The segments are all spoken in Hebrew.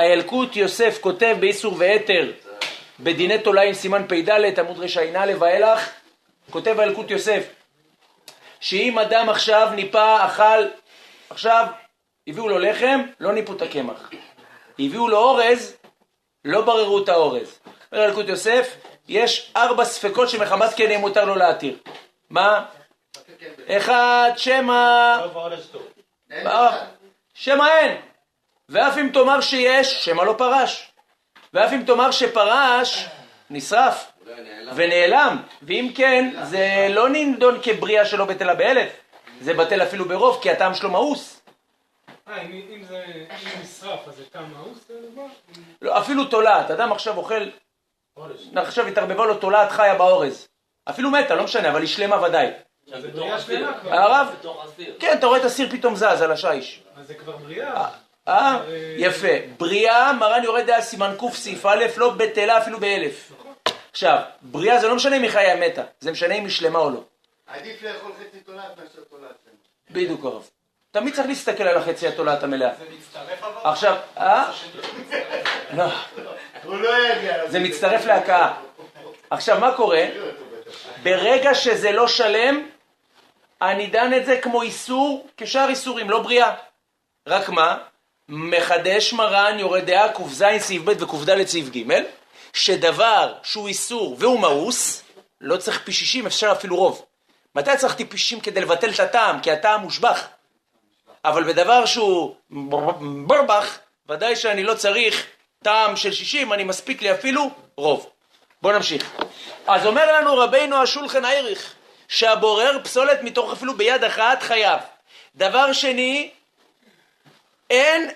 האלקוט יוסף כותב באיסור ואתר בדיני תולעים סימן פ"ד עמוד רע"א ואילך כותב האלקוט יוסף שאם אדם עכשיו ניפה אכל עכשיו הביאו לו לחם לא ניפו את הקמח. הביאו לו אורז לא בררו את האורז. אומר אלקוט יוסף יש ארבע ספקות שמחמת כן יהיה מותר לו להתיר. מה? אחד שמא שמא אין ואף אם תאמר שיש, שמא לא פרש. ואף אם תאמר שפרש, נשרף ונעלם. ואם כן, זה לא נדון כבריאה שלא בטלה באלף, זה בטל אפילו ברוב, כי הטעם שלו מאוס. אה, אם זה נשרף, אז זה טעם מאוס? לא, אפילו תולעת, אדם עכשיו אוכל, עכשיו התערבבה לו תולעת חיה באורז. אפילו מתה, לא משנה, אבל היא שלמה ודאי. זה כבר. הרב? כן, אתה רואה את הסיר פתאום זז על השיש. אז זה כבר בריאה. אה? יפה. בריאה, מרן יורד דעה סימן קוף סעיף א', לא בטלה אפילו באלף. עכשיו, בריאה זה לא משנה אם היא חיה מתה, זה משנה אם היא שלמה או לא. עדיף לאכול חצי תולעת מאשר תולעת. בדיוק הרב. תמיד צריך להסתכל על החצי התולעת המלאה. זה מצטרף אבל? עכשיו, אה? לא, הוא לא יגיע. זה מצטרף להכאה. עכשיו, מה קורה? ברגע שזה לא שלם, אני דן את זה כמו איסור כשאר איסורים, לא בריאה. רק מה? מחדש מרן יורד דעה ק"ז סעיף ב' וק"ד סעיף ג', שדבר שהוא איסור והוא מאוס, לא צריך פי שישים, אפשר אפילו רוב. מתי צריך טיפשים כדי לבטל את הטעם? כי הטעם מושבח. אבל בדבר שהוא ברבח, ודאי שאני לא צריך טעם של שישים, אני מספיק לי אפילו רוב. בואו נמשיך. אז אומר לנו רבינו השולחן אייריך, שהבורר פסולת מתוך אפילו ביד אחת חייב. דבר שני, אין,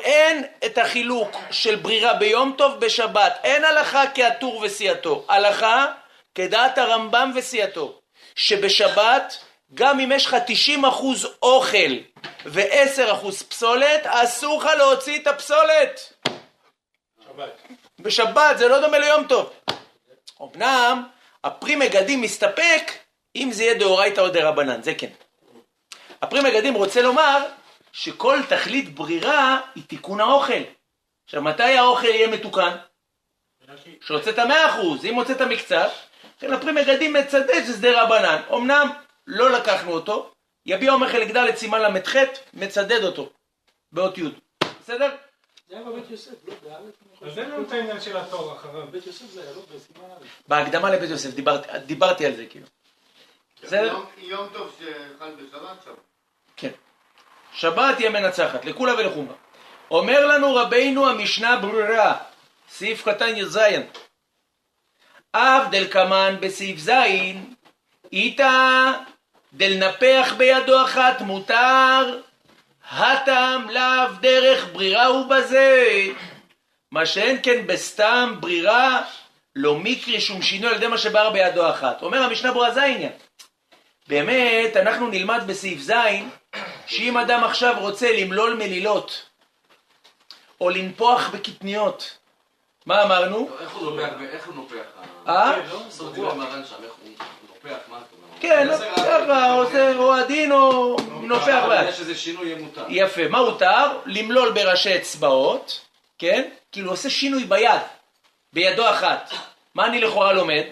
אין את החילוק של ברירה ביום טוב בשבת, אין הלכה כעטור וסיעתו, הלכה כדעת הרמב"ם וסיעתו, שבשבת גם אם יש לך 90% אוכל ו-10% פסולת, אסור לך להוציא את הפסולת. בשבת זה לא דומה ליום טוב. אמנם הפרי מגדים מסתפק אם זה יהיה דאורייתא או דרבנן, זה כן. הפרי מגדים רוצה לומר שכל תכלית ברירה היא תיקון האוכל. עכשיו, מתי האוכל יהיה מתוקן? שהוצאת מאה אחוז, אם הוצאת מקצת, לכן הפרי מגדים מצדד שזה רבנן. אמנם לא לקחנו אותו, יביע אומר חלק ד' סימן ל"ח, מצדד אותו, באות י'. בסדר? זה היה בבית יוסף, לא באלף. אז אין לנו את העניין של התור אחריו. בית יוסף זה היה לא בסימן א'. בהקדמה לבית יוסף, דיברתי, על זה כאילו. יום טוב שחל בשבת שם. שבת היא המנצחת, לכולה ולחומרה. אומר לנו רבינו המשנה ברורה, סעיף קטן י"ז, אף דלקמן בסעיף ז', איתא דלנפח בידו אחת מותר, הטם לאו דרך ברירה ובזה. מה שאין כן בסתם ברירה, לא מקרי שום שינוי על ידי מה שבער בידו אחת. אומר המשנה ברורה זה העניין. באמת, אנחנו נלמד בסעיף ז', שאם אדם עכשיו רוצה למלול מלילות, או לנפוח בקטניות, מה אמרנו? איך הוא נופח? איך הוא נופח? אה? סורקו מרן שם, איך הוא נופח? מה אתה אומר? כן, ככה, עושה או עדין או נופח ביד. יש איזה שינוי יהיה מותר. יפה, מה הותר? למלול בראשי אצבעות, כן? כאילו עושה שינוי ביד, בידו אחת. מה אני לכאורה לומד?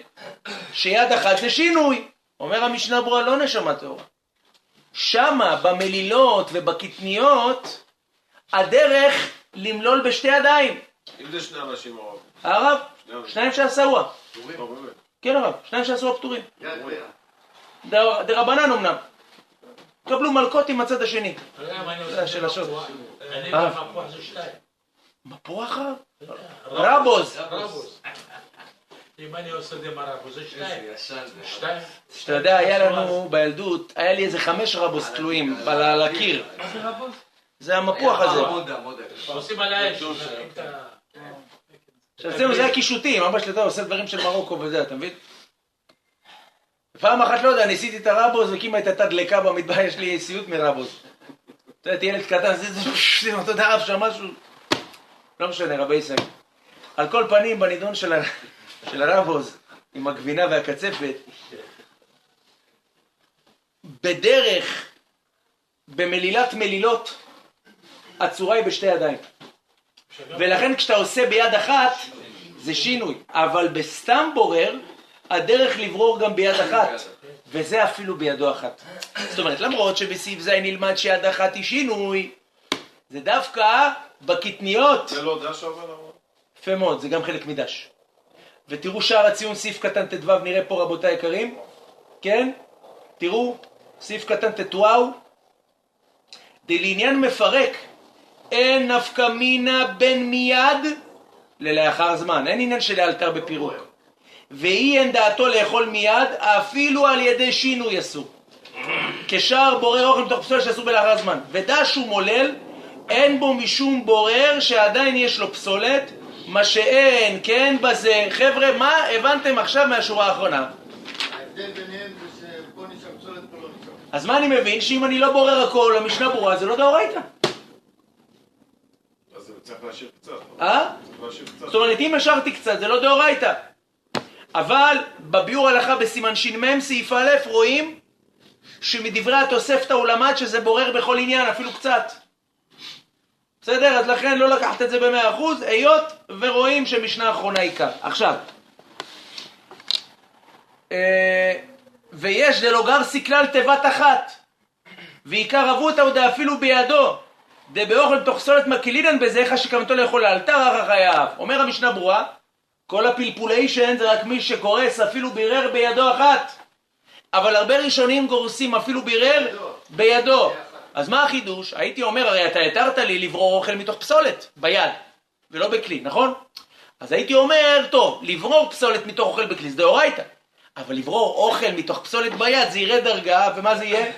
שיד אחת זה שינוי. אומר המשנה ברורה, לא נשמה טהורה. שמה, במלילות ובקטניות, הדרך למלול בשתי ידיים. אם זה שני אנשים. הרב, שני שניים שעשרוה. באמת. כן הרב, שניים שעשרוה פטורים. דרבנן אמנם. קבלו מלקות עם הצד השני. אתה יודע מה אני זה עושה? של השוד. אני. במפוח זה שתיים. מפוח הרב? רבוז. אם אני עושה דמרבוס זה שתיים. שתיים. שאתה יודע, היה לנו בילדות, היה לי איזה חמש רבוס תלויים על על הקיר. מה זה רבוס? זה המפוח הזה. עושים על האש. שמים את ה- עכשיו אצלנו זה היה קישוטים, אבא שלי אתה עושה דברים של מרוקו וזה, אתה מבין? פעם אחת, לא יודע, ניסיתי את הרבוס וקימה את התא דלקה במטבח, יש לי סיוט מרבוס. אתה יודע, ילד קטן, זה, זה, זה, אתה יודע, עף שם משהו. לא משנה, רבי ישראל. על כל פנים, בנידון של, של הרבוס, עם הגבינה והקצפת, בדרך, במלילת מלילות, הצורה היא בשתי ידיים. ולכן כשאתה עושה ביד אחת, זה שינוי. אבל בסתם בורר, הדרך לברור גם ביד אחת, וזה אפילו בידו אחת. זאת אומרת, למרות שבסעיף ז' נלמד שיד אחת היא שינוי, זה דווקא בקטניות. זה לא דש אבל? יפה מאוד, זה גם חלק מדש. ותראו שער הציון סעיף קטן ט"ו, נראה פה רבותיי היקרים, כן? תראו, סעיף קטן ט"ו, דלעניין מפרק, אין נפקא מינה בין מיד ללאחר זמן, אין עניין של לאלתר בפירוק. ואי אין דעתו לאכול מיד, אפילו על ידי שינוי אסור. כשער בורר אוכל מתוך פסולת שאסור בלאחר זמן. ודש ומולל, אין בו משום בורר שעדיין יש לו פסולת, מה שאין, כן בזה. חבר'ה, מה הבנתם עכשיו מהשורה האחרונה? ההבדל ביניהם זה שפה נשאר פסולת, פה לא נשאר. אז מה אני מבין? שאם אני לא בורר הכל, המשנה ברורה, זה לא דאורייתא. אז צריך להשאיר קצת. אה? צריך להשאיר קצת. זאת אומרת, אם השארתי קצת, זה לא דאורייתא. אבל בביאור הלכה בסימן ש"מ, סעיף א', רואים שמדברי התוספתא הוא למד שזה בורר בכל עניין, אפילו קצת. בסדר? אז לכן לא לקחת את זה במאה אחוז, היות ורואים שמשנה אחרונה עיקר. עכשיו, אה, ויש דלוגרסי כלל תיבת אחת, ועיקר אבותא הוא דאפילו בידו, דבאוכל תוך סולת מקילינן בזה, איך שכוונתו לאכול לאלתר אחר חייו. אומר המשנה ברורה, כל הפלפוליישן זה רק מי שקורס אפילו בירר בידו אחת. אבל הרבה ראשונים גורסים אפילו בירר בידו. אז מה החידוש? הייתי אומר, הרי אתה התרת לי לברור אוכל מתוך פסולת, ביד, ולא בכלי, נכון? אז הייתי אומר, טוב, לברור פסולת מתוך אוכל בכלי זה דאורייתא. אבל לברור אוכל מתוך פסולת ביד זה ירד דרגה, ומה זה יהיה?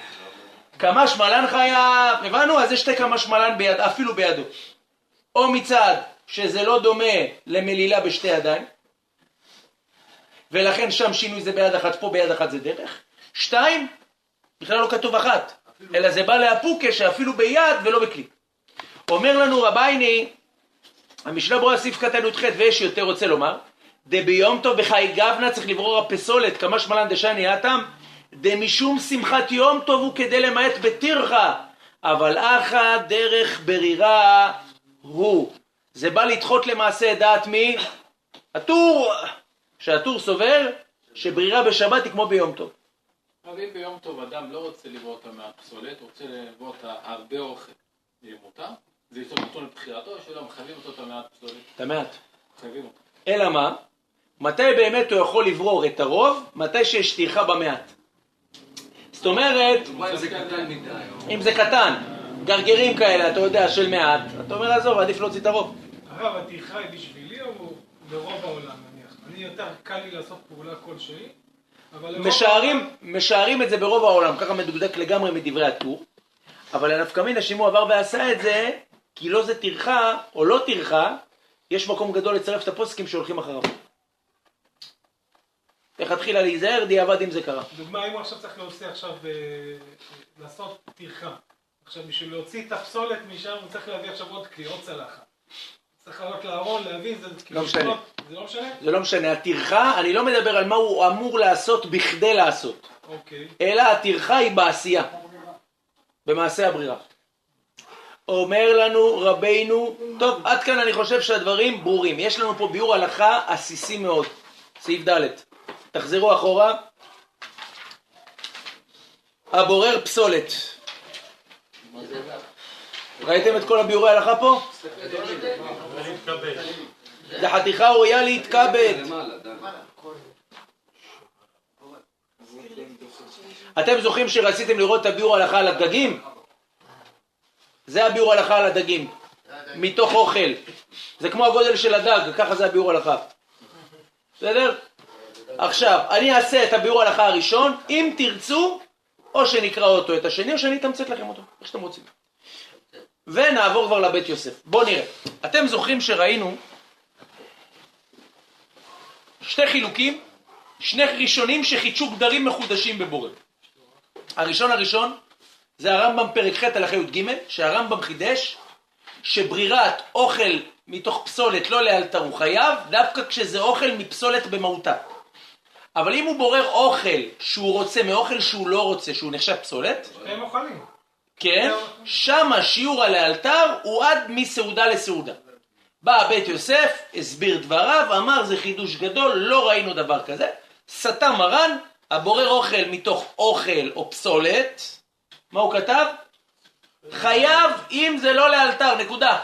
כמה שמלן חייב, הבנו? אז יש שתי כמה שמלן ביד, אפילו בידו. או מצד שזה לא דומה למלילה בשתי ידיים, ולכן שם שינוי זה ביד אחת, פה ביד אחת זה דרך. שתיים, בכלל לא כתוב אחת, אלא זה בא לאפוקה שאפילו ביד ולא בכלי. אומר לנו רבייני, המשנה ברורה סעיף קטן י"ח, ויש יותר רוצה לומר, דביום טוב בחי גבנה צריך לברור הפסולת, כמה שמלן דשני אטם, דמשום שמחת יום טוב הוא כדי למעט בטירחה, אבל אחא דרך ברירה הוא. זה בא לדחות למעשה את דעת מי? הטור, שהטור סובר שברירה בשבת היא כמו ביום טוב. אבל אם ביום טוב אדם לא רוצה לברוא אותה מהפסולת, רוצה לברוא אותה הרבה אוכל, יהיה מותר? זה יותר נתון לבחירתו, או שלא מחייבים אותו את המעט פסולת? את המעט. מחייבים אותו. אלא מה? מתי באמת הוא יכול לברור את הרוב? מתי שיש טרחה במעט. זאת אומרת, אם זה קטן מדי. אם זה קטן, גרגרים כאלה, אתה יודע, של מעט, אתה אומר, עזוב, עדיף להוציא את הרוב. הרב, הטרחה היא בשבילי או לרוב העולם נניח? אני יותר קל לי לעשות פעולה כלשהי, משערים, משערים את זה ברוב העולם, ככה מדוקדק לגמרי מדברי הטור, אבל הנפקא מינה שאם הוא עבר ועשה את זה, כי לא זה טרחה או לא טרחה, יש מקום גדול לצרף את הפוסקים שהולכים אחריו. לכתחילה להיזהר, דיעבד אם זה קרה. דוגמה, אם הוא עכשיו צריך להוציא עכשיו, אה, לעשות טרחה. עכשיו, בשביל להוציא את הפסולת משם, הוא צריך להביא עכשיו עוד כלי, עוד צלחת. צריך לעלות לארון, להביא, זה כאילו... לא משנה. לשתות. זה לא משנה? זה לא משנה, הטרחה, אני לא מדבר על מה הוא אמור לעשות בכדי לעשות, אוקיי. אלא הטרחה היא בעשייה, במעשה הברירה. אומר לנו רבינו, טוב, עד כאן אני חושב שהדברים ברורים. יש לנו פה ביאור הלכה עסיסי מאוד, סעיף ד', תחזרו אחורה. הבורר פסולת. ראיתם את כל הביאורי הלכה פה? זה חתיכה אוריה להתכבד. אתם זוכרים שרציתם לראות את הביאור הלכה על הדגים? זה הביאור הלכה על הדגים, מתוך אוכל. זה כמו הגודל של הדג, ככה זה הביאור הלכה. בסדר? עכשיו, אני אעשה את הביאור הלכה הראשון, אם תרצו, או שנקרא אותו את השני, או שאני אתמצת לכם אותו, איך שאתם רוצים. ונעבור כבר לבית יוסף. בואו נראה. אתם זוכרים שראינו שתי חילוקים, שני ראשונים שחידשו גדרים מחודשים בבורא. הראשון הראשון זה הרמב"ם פרק ח' הלכה י"ג, שהרמב"ם חידש שברירת אוכל מתוך פסולת לא לאלתר הוא חייב, דווקא כשזה אוכל מפסולת במהותה. אבל אם הוא בורר אוכל שהוא רוצה מאוכל שהוא לא רוצה, שהוא נחשב פסולת, הם אוכלים. כן, שם השיעור הלאלתר הוא עד מסעודה לסעודה. בא בית יוסף, הסביר דבריו, אמר זה חידוש גדול, לא ראינו דבר כזה. סטה מרן, הבורר אוכל מתוך אוכל או פסולת, מה הוא כתב? חייב אם זה לא לאלתר, נקודה.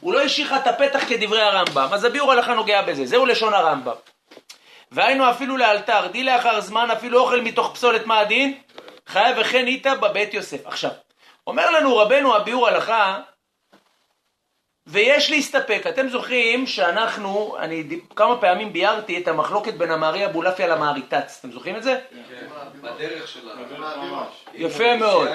הוא לא השאיר לך את הפתח כדברי הרמב"ם, אז הביאור הלכה נוגע בזה, זהו לשון הרמב"ם. והיינו אפילו לאלתר, די לאחר זמן אפילו אוכל מתוך פסולת מה הדין? חייב וכן איתה בבית יוסף. עכשיו, אומר לנו רבנו הביאור הלכה, ויש להסתפק. אתם זוכרים שאנחנו, אני כמה פעמים ביארתי את המחלוקת בין המארי אבולעפיה למעריטץ. אתם זוכרים את זה? כן, בדרך שלה. יפה מאוד.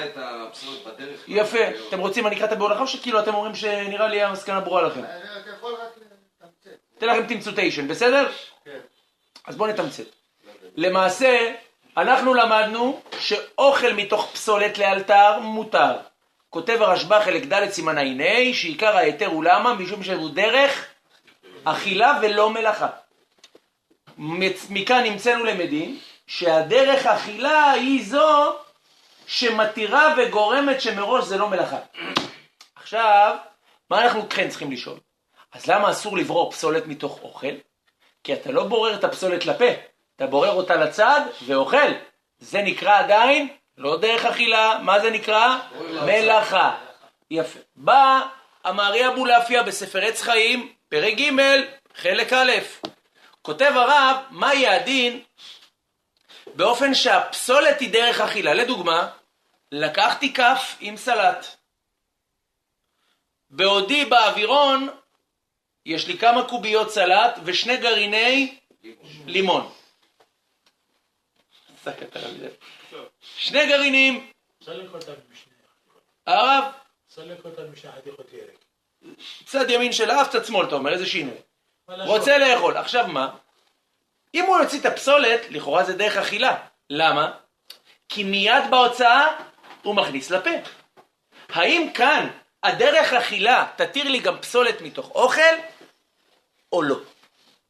יפה. אתם רוצים, אני אקרא את הביאור הלכה, או שכאילו אתם אומרים שנראה לי המסקנה ברורה לכם? אני רק יכול רק לתמצת. אתן לכם תמצותיישן, בסדר? כן. אז בואו נתמצת. למעשה, אנחנו למדנו שאוכל מתוך פסולת לאלתר מותר. כותב הרשב"א חלק ד' סימן ע"ה, שעיקר ההיתר הוא למה? משום שהוא דרך אכילה ולא מלאכה. מכאן נמצאנו למדים שהדרך אכילה היא זו שמתירה וגורמת שמראש זה לא מלאכה. עכשיו, מה אנחנו כן צריכים לשאול? אז למה אסור לברור פסולת מתוך אוכל? כי אתה לא בורר את הפסולת לפה, אתה בורר אותה לצד ואוכל. זה נקרא עדיין לא דרך אכילה, מה זה נקרא? מלאכה. יפה. בא המארי אבולעפיה בספר עץ חיים, פרק ג', חלק א', כותב הרב, מה יהיה הדין באופן שהפסולת היא דרך אכילה. לדוגמה, לקחתי כף עם סלט. בעודי באווירון יש לי כמה קוביות סלט ושני גרעיני לימון. סקת עליו מזה. שני גרעינים. הרב. צד ימין של האף, צד שמאל, אתה אומר, איזה שינוי. רוצה לאכול. עכשיו מה? אם הוא יוציא את הפסולת, לכאורה זה דרך אכילה. למה? כי מיד בהוצאה הוא מכניס לפה. האם כאן הדרך אכילה תתיר לי גם פסולת מתוך אוכל, או לא?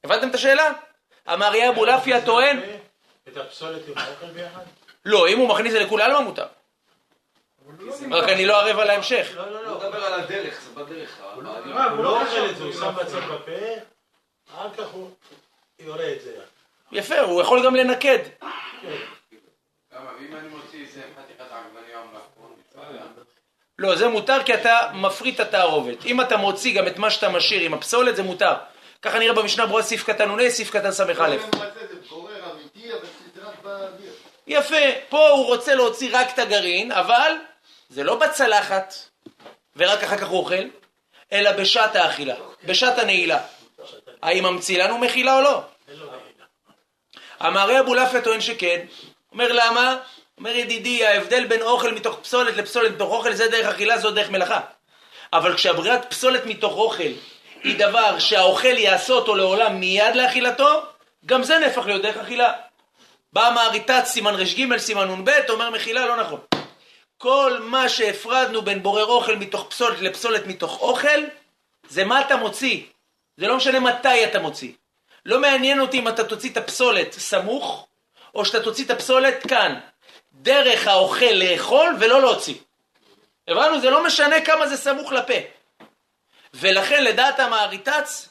הבנתם את השאלה? המאריה אבולעפיה טוען, את הפסולת עם האוכל ביחד? לא, אם הוא מכניס את זה לכולי עלמא מותר. רק אני לא ערב על ההמשך. לא, לא, הוא לא. מדבר על הדרך, זה בדרך. הוא לא אוכל את זה, הוא שם בצד בפה, אחר כך הוא יורה את זה. יפה, הוא יכול גם לנקד. לא, זה מותר כי אתה מפריט את התערובת. אם אתה מוציא גם את מה שאתה משאיר עם הפסולת, זה מותר. ככה נראה במשנה ברורה סעיף קטן נ"ה, סעיף קטן ס"א. למעשה זה בורר אמיתי, אבל זה רק באוויר. יפה, פה הוא רוצה להוציא רק את הגרעין, אבל זה לא בצלחת, ורק אחר כך הוא אוכל, אלא בשעת האכילה, בשעת הנעילה. האם ממציא לנו מחילה או לא? המארי אבולעפיה טוען שכן. אומר למה? אומר ידידי, ההבדל בין אוכל מתוך פסולת לפסולת מתוך אוכל זה דרך אכילה, זו דרך מלאכה. אבל כשהברירת פסולת מתוך אוכל היא דבר שהאוכל יעשה אותו לעולם מיד לאכילתו, גם זה נהפך להיות דרך אכילה. בא המעריטת סימן ר"ג סימן נ"ב אומר מחילה לא נכון. כל מה שהפרדנו בין בורר אוכל מתוך פסולת לפסולת מתוך אוכל זה מה אתה מוציא. זה לא משנה מתי אתה מוציא. לא מעניין אותי אם אתה תוציא את הפסולת סמוך או שאתה תוציא את הפסולת כאן. דרך האוכל לאכול ולא להוציא. הבנו? זה לא משנה כמה זה סמוך לפה. ולכן לדעת המעריטץ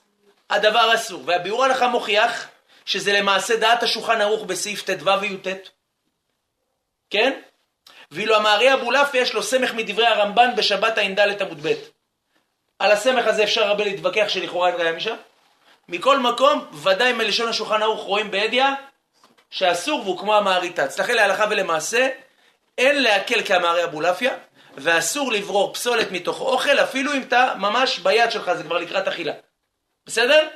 הדבר אסור. והביאור הלכה מוכיח שזה למעשה דעת השולחן ערוך בסעיף ט"ו וי"ט. כן? ואילו המארי אבולעפיה יש לו סמך מדברי הרמב"ן בשבת ע"ד עמוד ב'. על הסמך הזה אפשר הרבה להתווכח שלכאורה אין משם. מכל מקום, ודאי מלשון השולחן ערוך רואים בידיעה שאסור והוא כמו המעריטץ. לכן להלכה ולמעשה אין להקל כמארי אבולעפיה ואסור לברור פסולת מתוך אוכל אפילו אם אתה ממש ביד שלך, זה כבר לקראת אכילה. בסדר?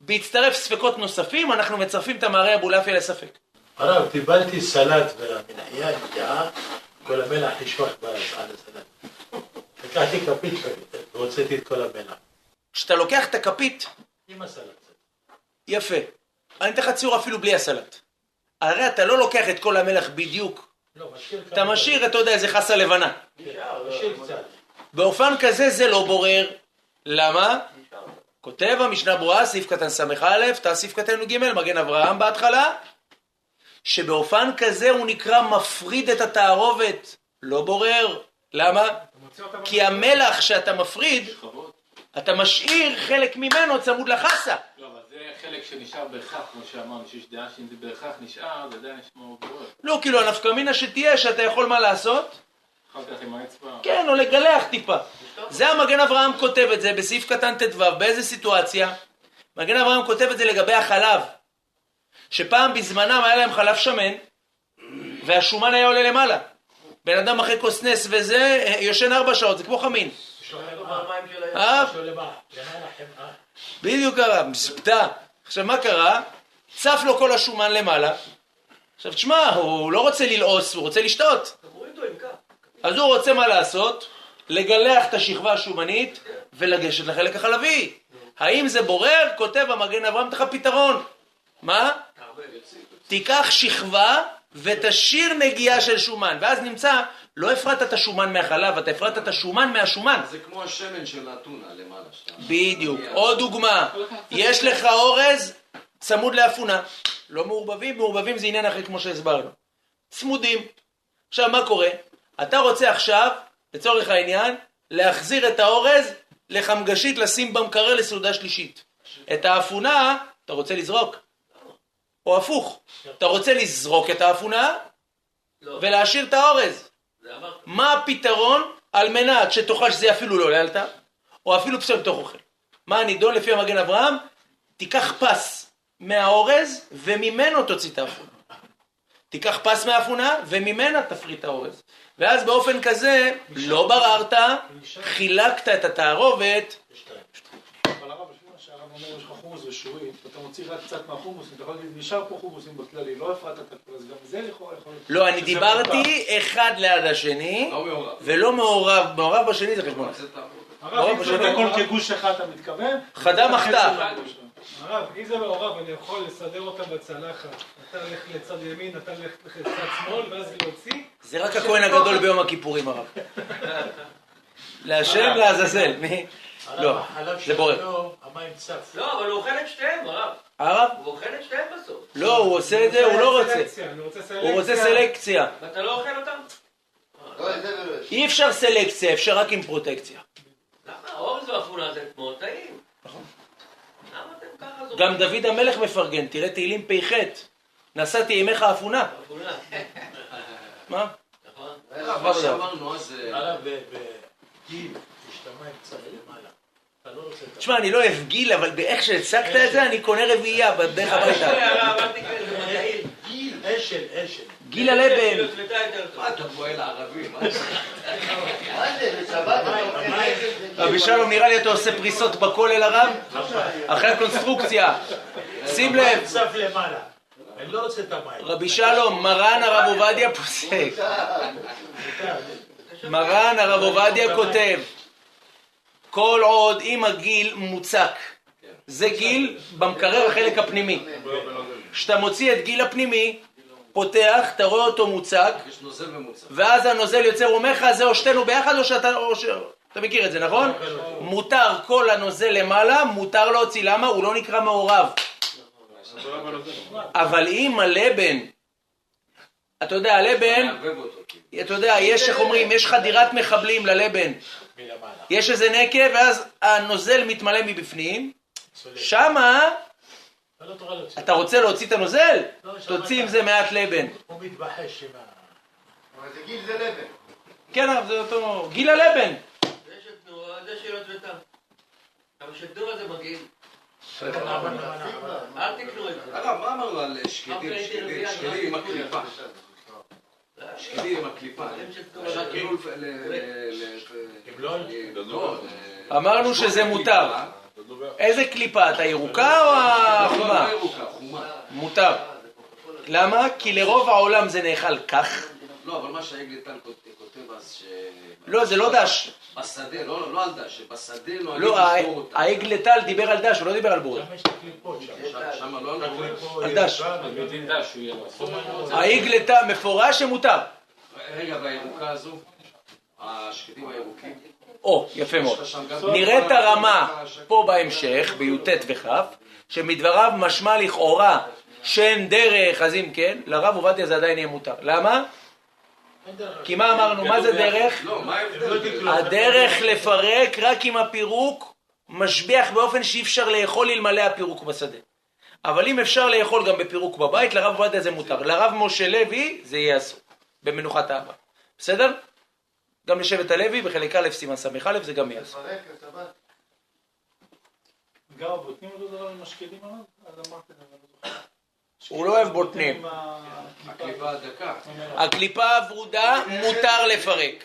בהצטרף ספקות נוספים, אנחנו מצרפים את המארי אבולעפיה לספק. הרב, קיבלתי סלט עם דעה, כל המלח נשפך על הסלט. לקחתי כפית והוצאתי את כל המלח. כשאתה לוקח את הכפית, עם הסלט. יפה. אני אתן לך ציור אפילו בלי הסלט. הרי אתה לא לוקח את כל המלח בדיוק, לא, משאיר אתה משאיר, אתה יודע, איזה חסה לבנה. דברים. משאיר קצת. באופן כזה זה לא בורר. למה? כותב המשנה ברורה, סעיף קטן ס"א, תא סעיף קטן י"ג, מגן אברהם בהתחלה, שבאופן כזה הוא נקרא מפריד את התערובת, לא בורר. למה? כי המלח שאתה מפריד, אתה משאיר חלק ממנו צמוד לחסה. לא, אבל זה חלק שנשאר בהכרח, כמו שאמרנו, שיש דעה שאם זה בהכרח נשאר, זה עדיין נשמע גורר. לא, כאילו הנפקא מינה שתהיה שאתה יכול מה לעשות? כן, או לגלח טיפה. זה המגן אברהם כותב את זה בסעיף קטן ט"ו, באיזה סיטואציה? מגן אברהם כותב את זה לגבי החלב. שפעם בזמנם היה להם חלב שמן, והשומן היה עולה למעלה. בן אדם אחרי כוס נס וזה, יושן ארבע שעות, זה כמו חמין. בדיוק קרה, מספתה. עכשיו מה קרה? צף לו כל השומן למעלה. עכשיו תשמע, הוא לא רוצה ללעוס, הוא רוצה לשתות. אז הוא רוצה מה לעשות? לגלח את השכבה השומנית ולגשת לחלק החלבי. האם זה בורר? כותב המגן אברהם, תלך פתרון. מה? תיקח שכבה ותשאיר נגיעה של שומן, ואז נמצא, לא הפרדת את השומן מהחלב, אתה הפרדת את השומן מהשומן. זה כמו השמן של האתונה למעלה. בדיוק. עוד דוגמה, יש לך אורז צמוד לאפונה. לא מעורבבים, מעורבבים זה עניין אחר כמו שהסברנו. צמודים. עכשיו מה קורה? אתה רוצה עכשיו, לצורך העניין, להחזיר את האורז לחמגשית לשים במקרר לסעודה שלישית. את האפונה אתה רוצה לזרוק. או הפוך, אתה רוצה לזרוק את האפונה ולהשאיר את האורז. מה הפתרון על מנת שתאכל שזה אפילו לא לאלתר, או אפילו פסול בתוך אוכל? מה הנידון לפי המגן אברהם? תיקח פס מהאורז וממנו תוציא את האפונה. תיקח פס מהאפונה וממנה תפריט את האורז. ואז באופן כזה לא בררת, חילקת את התערובת, אבל הרב, לפי מה שהרב אומר, יש לך חומוס ושורית, ואתה מוציא רק קצת מהחומוס, אתה יכול להגיד, נשאר פה חומוסים בכללי, לא הפרעת את הכל, אז גם זה לכאורה יכול להיות. לא, אני דיברתי אחד ליד השני, לא. ולא מעורב, מעורב בשני זה חשבון. הרב, אם הרב, זה הכל כגוש אחד, אתה מתכוון? חדה מחתה. הרב, אם זה מעורב, אני יכול לסדר אותם בצלחת. אתה הולך לצד ימין, אתה הולך לצד שמאל, ואז להוציא. זה רק הכהן הגדול ביום הכיפורים הרב. להשם לעזאזל. מי? לא, זה בורר. המים צף. לא, אבל הוא אוכל את שתיהם, הרב. הרב? הוא אוכל את שתיהם בסוף. לא, הוא עושה את זה, הוא לא רוצה. הוא רוצה סלקציה. ואתה לא אוכל אותם? לא את זה. אי אפשר סלקציה, אפשר רק עם פרוטקציה. למה? אורז ואפונה זה כמו טעים. למה אתם ככה זוכרים? גם דוד המלך מפרגן, תראה תהילים פ"ח. נשאתי עמך אפונה. אפונה, מה? נכון? מה שאמרנו אז... אה, למעלה. לא תשמע, אני לא אוהב גיל, אבל באיך שהצגת את זה, אני קונה רביעייה בדרך הביתה. הרב, אל תקרא לזה מדעי. גיל, אשל, אשל. גיל הלבן. שביתה יותר טוב. מה אתה פועל לערבים? מה זה? מה זה, בשבת. רבי שלום, נראה לי אתה עושה פריסות בכולל הרב? אחרי הקונסטרוקציה. שים לב. אני לא רוצה את המים. רבי שלום, מרן הרב עובדיה פוסק. מרן הרב עובדיה כותב, כל עוד אם הגיל מוצק, זה גיל במקרר החלק הפנימי. כשאתה מוציא את גיל הפנימי, פותח, אתה רואה אותו מוצק, יש נוזל ממוצע. ואז הנוזל יוצא, הוא אומר לך, זה או שתינו ביחד או שאתה... או ש... אתה מכיר את זה, נכון? מותר כל הנוזל למעלה, מותר להוציא, למה? הוא לא נקרא מעורב. אבל אם הלבן, אתה יודע, הלבן. כאילו. אתה יודע, יש, איך אומרים, יש חדירת מחבלים ללבן. יש איזה נקב, ואז הנוזל מתמלא מבפנים. שמה, אתה לא תוכל להוציא. אתה רוצה להוציא את הנוזל? לא. תוציא עם זה מעט לבן. הוא מתבחש עם ה... אבל זה גיל זה לבן. כן, אבל זה אותו... גיל הלבן. זה של תנועה, זה של יוטבתה. אבל של תנועה זה מגעיל. אל תקנו את זה. הרב, מה אמרנו על שקדים, שקדים, עם הקליפה? שקדים עם הקליפה. לא, אמרנו שזה מותר. איזה קליפה? אתה ירוקה או החומה? לא חומה. מותר. למה? כי לרוב העולם זה נאכל כך. לא, אבל מה שהעגלתן כותב אז ש... לא, זה לא דש. בשדה, לא לא על דש, שבשדה נוהגים לא, לשבור אותה. העגל טל דיבר על דש, הוא לא דיבר על בורא. גם יש את הקליפות שם. לא על דש. ירוקה, בדין דש הוא יהיה לו. העגל טל מפורש שמותר. רגע, והירוקה הזו? השקדים הירוקים? או, יפה מאוד. נראה את הרמה פה בהמשך, בי"ט וכ', שמדבריו משמע לכאורה שאין דרך, אז אם כן, לרב עובדיה זה עדיין יהיה מותר. למה? דרך. כי מה אמרנו? מה זה דרך? לא, לא ההבדל? דייקו. הדרך לפרק רק אם הפירוק משביח באופן שאי אפשר לאכול אלמלא הפירוק בשדה. אבל אם אפשר לאכול גם בפירוק בבית, לרב עובדיה זה מותר. לרב משה לוי זה יהיה אסור, במנוחת אהבה. בסדר? גם לשבט הלוי, בחלק א' סימן ס"א זה גם אני לא. הוא לא אוהב בוטנים. הקליפה הוורודה מותר לפרק.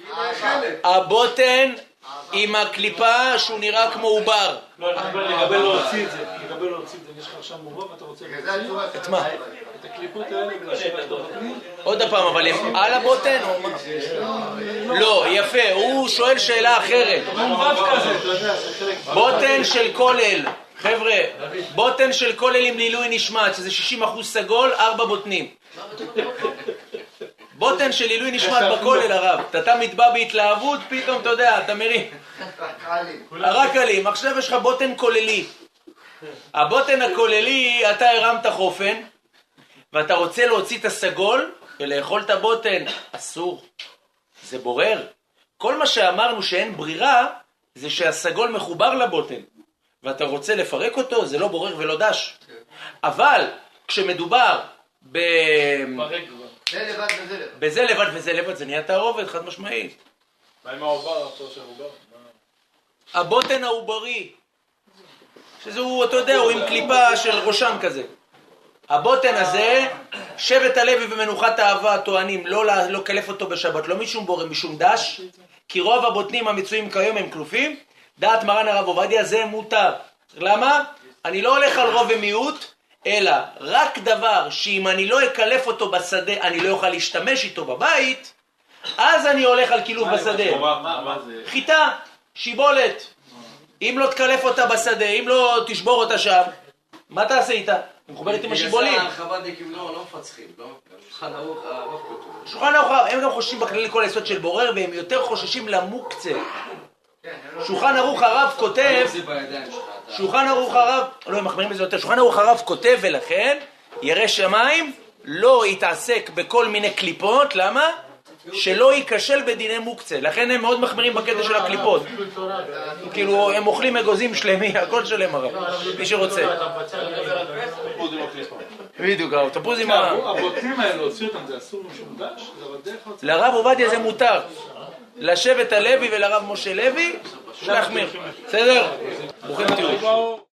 הבוטן עם הקליפה שהוא נראה כמו עובר. לא, אני מדבר לגבי להוציא את זה, לגבי להוציא את זה, יש לך עכשיו מורב ואתה רוצה להוציא את מה? את הקליפות האלה? עוד פעם, אבל הם על הבוטן? לא, יפה, הוא שואל שאלה אחרת. בוטן של כולל, חבר'ה, בוטן של כולל עם לעילוי נשמט, שזה 60% סגול, 4 בוטנים. בוטן של עילוי נשמט בכולל, הרב. אתה תמיד בא בהתלהבות, פתאום אתה יודע, אתה מרים. רק עלים, עכשיו יש לך בוטן כוללי. הבוטן הכוללי, אתה הרמת חופן, ואתה רוצה להוציא את הסגול ולאכול את הבוטן, אסור. זה בורר. כל מה שאמרנו שאין ברירה, זה שהסגול מחובר לבוטן, ואתה רוצה לפרק אותו, זה לא בורר ולא דש. אבל כשמדובר ב... פרק כבר. זה לבד וזה לבד. בזה לבד וזה לבד, זה נהיה תערובת, חד משמעית. מה עם העובר עכשיו? הבוטן העוברי, שזה הוא, אתה יודע, הוא עם קליפה של ראשם כזה. הבוטן הזה, שבט הלוי ומנוחת האהבה טוענים לא לה- לא אותו בשבת, לא משום בורא, משום דש, כי רוב הבוטנים המצויים כיום הם כלופים, דעת מרן הרב עובדיה זה מותר. למה? אני לא הולך על רוב ומיעוט, אלא רק דבר שאם אני לא אקלף אותו בשדה, אני לא אוכל להשתמש איתו בבית, אז אני הולך על קילוף בשדה. חיטה, שיבולת. אם לא תקלף אותה בשדה, אם לא תשבור אותה שם, מה תעשה איתה? היא מחוברת עם השיבולים. בגלל זה החב"דניקים לא לא מפצחים, לא? שולחן ערוך הרב כתוב. שולחן ערוך, הם גם חוששים בכללי כל היסוד של בורר, והם יותר חוששים למוקצה. כן, לא- שולחן ערוך הרב כותב, שולחן ערוך הרב, לא, הם מחמירים בזה יותר, שולחן ערוך הרב כותב, ולכן, ירא שמיים לא יתעסק בכל מיני קליפות, למה? שלא ייכשל בדיני מוקצה. לכן הם מאוד מחמירים בקטע של הקליפות. אפילו תורה. כאילו, הם אוכלים אגוזים שלמים, הכל שלם הרב, מי שרוצה. בדיוק, הרב, תפוז עם כן, ה... הבוטנים האלה, להוציא אותם, זה אסור משום דש? זה אבל דרך להוציא. לרב עובדיה זה מותר. לשבט הלוי ולרב משה לוי, להחמיר. בסדר? ברוכים תהיו.